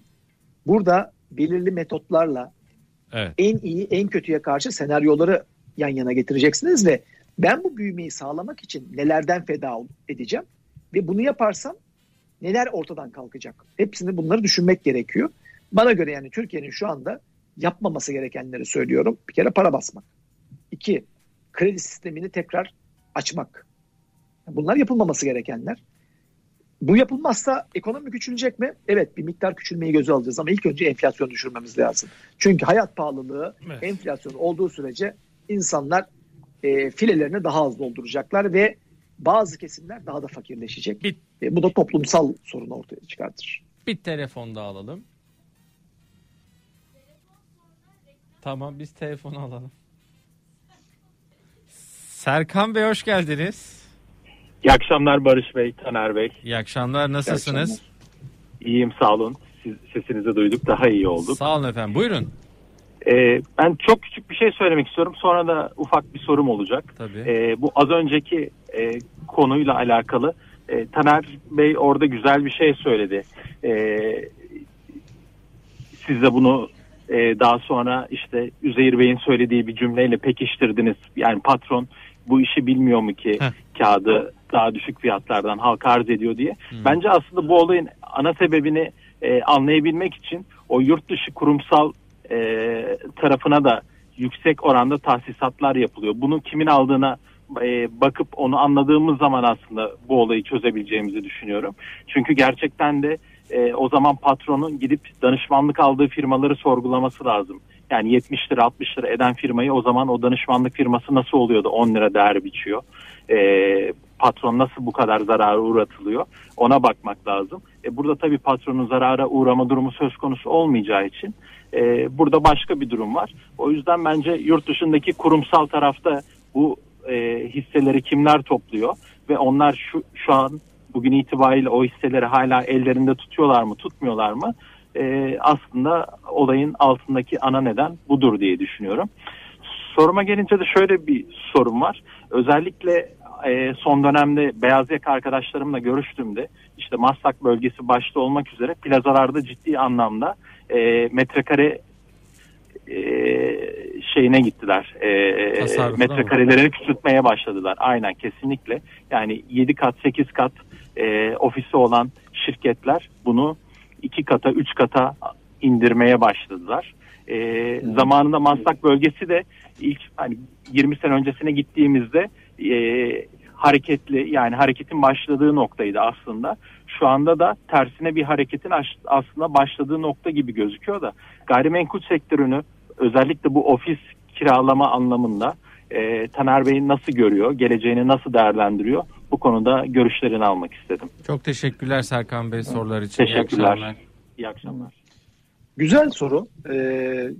burada belirli metotlarla Evet. en iyi en kötüye karşı senaryoları yan yana getireceksiniz ve ben bu büyümeyi sağlamak için nelerden feda edeceğim ve bunu yaparsam neler ortadan kalkacak? Hepsini bunları düşünmek gerekiyor. Bana göre yani Türkiye'nin şu anda yapmaması gerekenleri söylüyorum. Bir kere para basmak. İki, kredi sistemini tekrar açmak. Bunlar yapılmaması gerekenler. Bu yapılmazsa ekonomi küçülecek mi? Evet bir miktar küçülmeyi göze alacağız ama ilk önce enflasyonu düşürmemiz lazım. Çünkü hayat pahalılığı, Evet. enflasyon olduğu sürece insanlar e, filelerini daha az dolduracaklar ve bazı kesimler daha da fakirleşecek. Bir- E, bu da toplumsal sorun ortaya çıkartır. Bir telefon da alalım. Tamam biz telefonu alalım. Serkan Bey hoş geldiniz. İyi akşamlar Barış Bey, Taner Bey. İyi akşamlar nasılsınız? İyi İyiyim sağ olun. Siz, sesinizi duyduk daha iyi olduk. Sağ olun efendim buyurun. Ee, ben çok küçük bir şey söylemek istiyorum. Sonra da ufak bir sorum olacak. Tabii. Ee, bu az önceki e, konuyla alakalı. E, Taner Bey orada güzel bir şey söyledi. Ee, siz de bunu e, daha sonra işte Üzeyir Bey'in söylediği bir cümleyle pekiştirdiniz. Yani patron bu işi bilmiyor mu ki Heh. kağıdı daha düşük fiyatlardan halka arz ediyor diye. Bence aslında bu olayın ana sebebini e, anlayabilmek için o yurt dışı kurumsal e, tarafına da yüksek oranda tahsisatlar yapılıyor. Bunu kimin aldığına e, bakıp onu anladığımız zaman aslında bu olayı çözebileceğimizi düşünüyorum. Çünkü gerçekten de e, o zaman patronun gidip danışmanlık aldığı firmaları sorgulaması lazım. Yani 70 lira 60 lira eden firmayı o zaman o danışmanlık firması nasıl oluyor da 10 lira değer biçiyor. E, patron nasıl bu kadar zarara uğratılıyor ona bakmak lazım. E, burada tabii patronun zarara uğrama durumu söz konusu olmayacağı için e, burada başka bir durum var. O yüzden bence yurt dışındaki kurumsal tarafta bu e, hisseleri kimler topluyor ve onlar şu, şu an bugün itibariyle o hisseleri hala ellerinde tutuyorlar mı tutmuyorlar mı? E, aslında olayın altındaki ana neden budur diye düşünüyorum. Soruma gelince de şöyle bir sorum var. Özellikle e, son dönemde beyaz yaka arkadaşlarımla görüştüğümde işte Maslak bölgesi başta olmak üzere plazalarda ciddi anlamda e, metrekare e, şeyine gittiler. E, metrekarelerini küçültmeye başladılar. Aynen kesinlikle. Yani 7 kat 8 kat e, ofisi olan şirketler bunu 2 kata 3 kata indirmeye başladılar. E, Zamanında Maslak bölgesi de ilk hani 20 sene öncesine gittiğimizde e, hareketli yani hareketin başladığı noktaydı aslında. Şu anda da tersine bir hareketin aslında başladığı nokta gibi gözüküyor da gayrimenkul sektörünü özellikle bu ofis kiralama anlamında e, Taner Bey nasıl görüyor, geleceğini nasıl değerlendiriyor? Bu konuda görüşlerini almak istedim. Çok teşekkürler Serkan Bey sorular için. İyi Teşekkürler. akşamlar. İyi akşamlar. Güzel soru. Ee,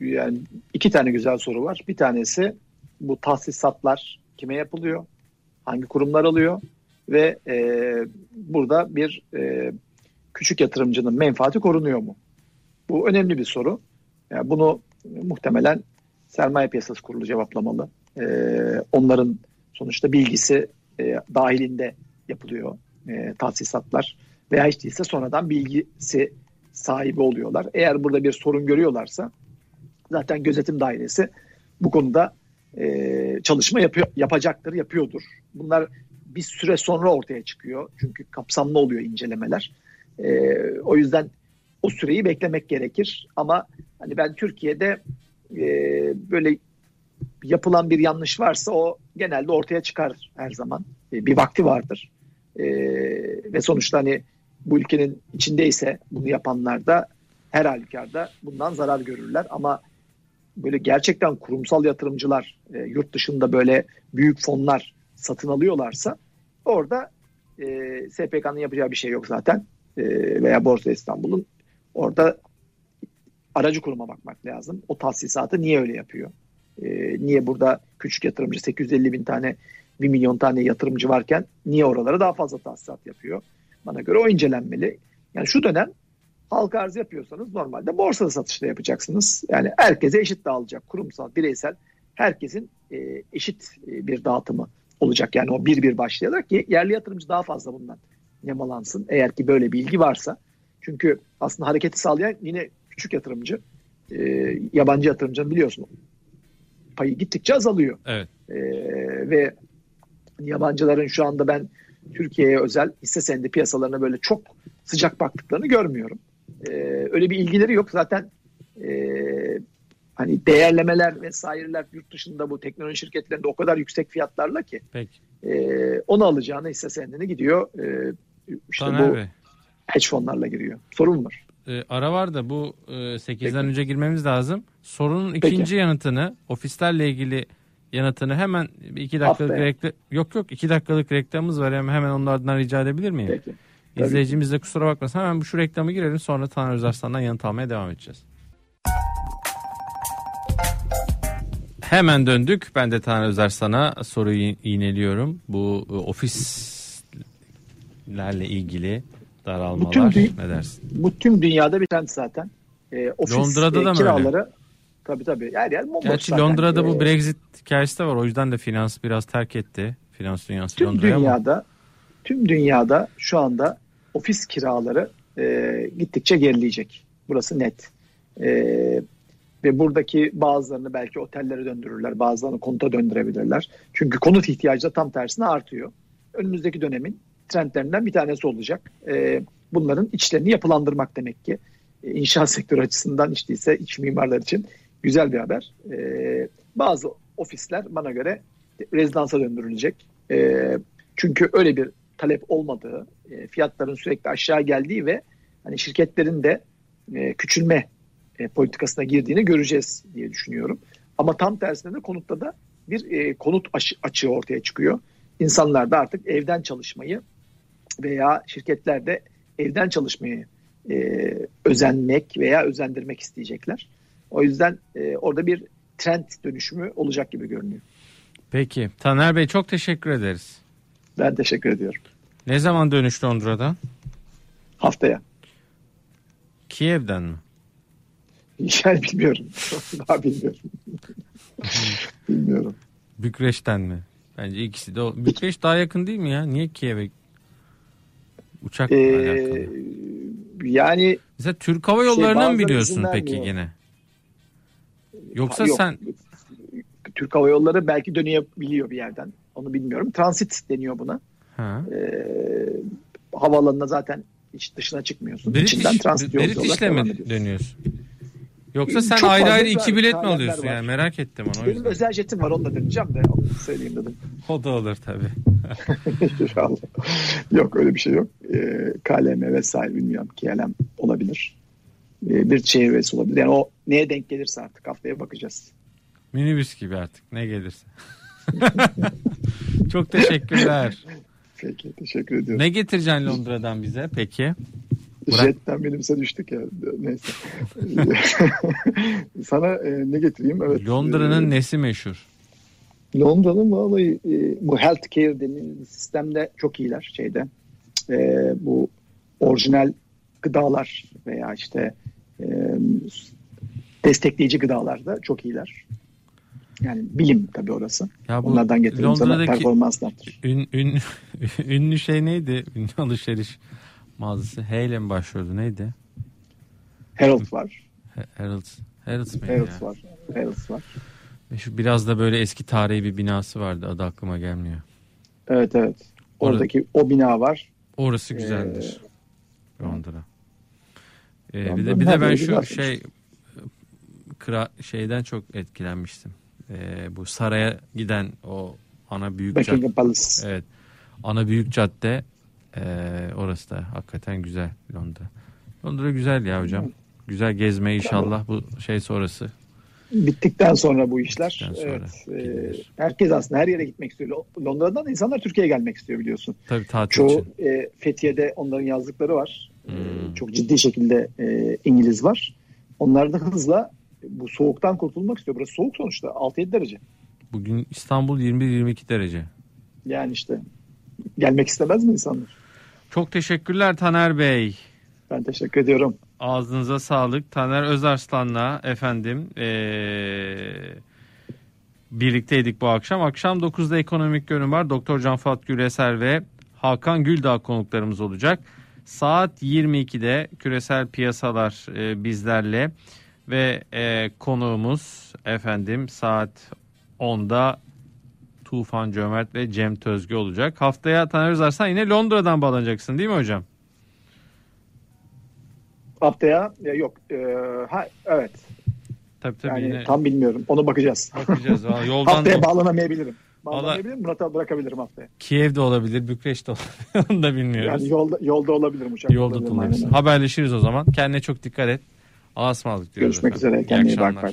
yani iki tane güzel soru var. Bir tanesi bu tahsisatlar kime yapılıyor? Hangi kurumlar alıyor? Ve e, burada bir e, küçük yatırımcının menfaati korunuyor mu? Bu önemli bir soru. Yani bunu muhtemelen Sermaye Piyasası Kurulu cevaplamalı. Ee, onların sonuçta bilgisi e, dahilinde yapılıyor e, tahsisatlar. Veya hiç değilse sonradan bilgisi sahibi oluyorlar. Eğer burada bir sorun görüyorlarsa zaten gözetim dairesi bu konuda e, çalışma yapıyor, yapacaktır, yapıyordur. Bunlar bir süre sonra ortaya çıkıyor. Çünkü kapsamlı oluyor incelemeler. E, o yüzden o süreyi beklemek gerekir. Ama hani ben Türkiye'de e, böyle yapılan bir yanlış varsa o genelde ortaya çıkar her zaman. E, bir vakti vardır. E, ve sonuçta hani bu ülkenin içindeyse bunu yapanlar da her halükarda bundan zarar görürler. Ama böyle gerçekten kurumsal yatırımcılar e, yurt dışında böyle büyük fonlar satın alıyorlarsa orada e, SPK'nın yapacağı bir şey yok zaten e, veya Borsa İstanbul'un orada aracı kuruma bakmak lazım. O tahsisatı niye öyle yapıyor? E, niye burada küçük yatırımcı 850 bin tane 1 milyon tane yatırımcı varken niye oralara daha fazla tahsisat yapıyor? Bana göre o incelenmeli. Yani şu dönem halka arz yapıyorsanız normalde borsada satışta yapacaksınız. Yani herkese eşit dağılacak. Kurumsal, bireysel herkesin e, eşit e, bir dağıtımı olacak. Yani o bir bir başlayarak ki yerli yatırımcı daha fazla bundan nemalansın. Eğer ki böyle bilgi varsa. Çünkü aslında hareketi sağlayan yine küçük yatırımcı. E, yabancı yatırımcının biliyorsun payı gittikçe azalıyor. Evet. E, ve yabancıların şu anda ben Türkiye'ye özel hisse senedi piyasalarına böyle çok sıcak baktıklarını görmüyorum. E, öyle bir ilgileri yok. Zaten e, hani değerlemeler vesaireler yurt dışında bu teknoloji şirketlerinde o kadar yüksek fiyatlarla ki Peki. e, onu alacağına hisse senedine gidiyor. E, işte Taner bu Bey. hedge fonlarla giriyor. Sorun var. E, ara var da bu e, 8'den Peki. önce girmemiz lazım. Sorunun Peki. ikinci yanıtını, ofislerle ilgili yanıtını hemen iki dakikalık reklam yok yok iki dakikalık reklamımız var hemen hemen onlardan rica edebilir miyim? Peki. Tabii. İzleyicimiz de kusura bakmasın hemen bu şu reklamı girelim sonra Taner Özarslan'dan yanıt almaya devam edeceğiz. Hemen döndük. Ben de Taner Özarslan'a soruyu iğneliyorum. Bu e, ofislerle ilgili daralmalar Bütün dü- ne dersin? Bu tüm dünyada bir trend zaten. E, ofis Londra'da e, da mı kiraları tabii tabii her yer bomboş Gerçi zaten. Londra'da bu E, Brexit hikayesi de var. O yüzden de finans biraz terk etti. Finans dünyası tüm Londra'ya ama dünyada tüm dünyada şu anda ofis kiraları e, gittikçe gerileyecek. Burası net. E, ve buradaki bazılarını belki otellere döndürürler, bazılarını konuta döndürebilirler. Çünkü konut ihtiyacı da tam tersine artıyor. Önümüzdeki dönemin trendlerinden bir tanesi olacak. E, bunların içlerini yapılandırmak demek ki. E, inşaat sektörü açısından işte ise iç mimarlar için güzel bir haber. E, bazı ofisler bana göre rezidansa döndürülecek. E, çünkü öyle bir talep olmadığı, e, fiyatların sürekli aşağı geldiği ve hani şirketlerin de e, küçülme e, politikasına girdiğini göreceğiz diye düşünüyorum. Ama tam tersine de konutta da bir e, konut açığı ortaya çıkıyor. İnsanlar da artık evden çalışmayı veya şirketler de evden çalışmayı e, özenmek veya özendirmek isteyecekler. O yüzden e, orada bir trend dönüşümü olacak gibi görünüyor. Peki. Taner Bey çok teşekkür ederiz. Ben teşekkür ediyorum. Ne zaman dönüş Londra'dan? Haftaya. Kiev'den mi? Yani bilmiyorum. Daha bilmiyorum. bilmiyorum. Bükreş'ten mi? Bence ikisi de. Bükreş daha yakın değil mi ya? Niye Kiev'e? Uçak Ee, alakalı. yani Mesela Türk Hava Yolları'na mı bazıları biliyorsun peki vermiyor. yine? Yoksa Yok. sen Türk Hava Yolları belki dönebiliyor bir yerden. Onu bilmiyorum. Transit deniyor buna. ha. Ee, havaalanına zaten hiç dışına çıkmıyorsun. British, İçinden transit yolcu olarak British'le devam mi ediyorsun. dönüyorsun? Yoksa sen Çok ayrı ayrı iki bilet mi alıyorsun var. yani merak ettim onu Benim özel jetim var onunla döneceğim de onu söyleyeyim dedim. O da olur tabii. İnşallah. yok öyle bir şey yok. Ee, KLM vesaire bilmiyorum. KLM olabilir. Ee, bir çevresi olabilir. Yani o neye denk gelirse artık haftaya bakacağız. Minibüs gibi artık ne gelirse. Çok teşekkürler. Peki teşekkür ediyorum. Ne getireceksin Londra'dan bize peki? Bırak. Jetten minibüse düştük ya. Neyse. Sana e, ne getireyim? Evet. Londra'nın E, nesi meşhur? Londra'nın vallahi e, bu healthcare denilen sistemde çok iyiler şeyde. E, bu orijinal gıdalar veya işte e, destekleyici gıdalarda çok iyiler. Yani bilim tabii orası. Ya bu Onlardan getireyim sana Londra'daki performanslardır. ün, ün, ünlü şey neydi? Ünlü alışveriş mağazası. H ile mi başlıyordu neydi? Herald var. He- Harrods. Harrods mıydı Herald ya? var. Herald var. Şu biraz da böyle eski tarihi bir binası vardı. Adı aklıma gelmiyor. Evet evet. Orada- Oradaki o bina var. Orası güzeldir. Londra. Ee, bir de bir de ben şu şey kra, şeyden çok etkilenmiştim. Ee, bu saraya giden o ana büyük cadde. Buckingham Palace. Evet. Ana büyük cadde ee, orası da hakikaten güzel Londra. Londra güzel ya hocam. Güzel gezme inşallah bu şey sonrası. Bittikten sonra bu işler. Bittikten sonra evet. e, herkes aslında her yere gitmek istiyor. Lo- Londra'dan da insanlar Türkiye'ye gelmek istiyor biliyorsun. Tabii tatil Çoğu için. e, Fethiye'de onların yazdıkları var. E, Hmm. çok ciddi şekilde e, İngiliz var. Onlar da hızla bu soğuktan kurtulmak istiyor. Burası soğuk sonuçta 6-7 derece. Bugün İstanbul 21-22 derece. Yani işte gelmek istemez mi insanlar? Çok teşekkürler Taner Bey. Ben teşekkür ediyorum. Ağzınıza sağlık. Taner Özarslan'la efendim eee, birlikteydik bu akşam. Akşam 9'da ekonomik görün var. Doktor Can Fuat Güleser ve Hakan Güldağ konuklarımız olacak. Saat 22'de küresel piyasalar e, bizlerle ve e, konuğumuz efendim saat 10'da Tufan Cömert ve Cem Tözge olacak. Haftaya Taner Özarslan yine Londra'dan bağlanacaksın değil mi hocam? Haftaya ya yok. E, ha evet. Tabii tabii Yani yine tam bilmiyorum. Onu bakacağız. bakacağız. Valla Yoldan haftaya da- bağlanamayabilirim. Bağlanamayabilirim. Murat'a bırakabilirim haftaya. Kiev'de olabilir, Bükreş'te olabilir. Onu da bilmiyoruz. Yani yolda yolda olabilirim uçak. Yolda olabilirim. Haberleşiriz o zaman. Kendine çok dikkat et. Allah'a ısmarladık diyoruz. Görüşmek efendim. üzere. Kendine iyi bak.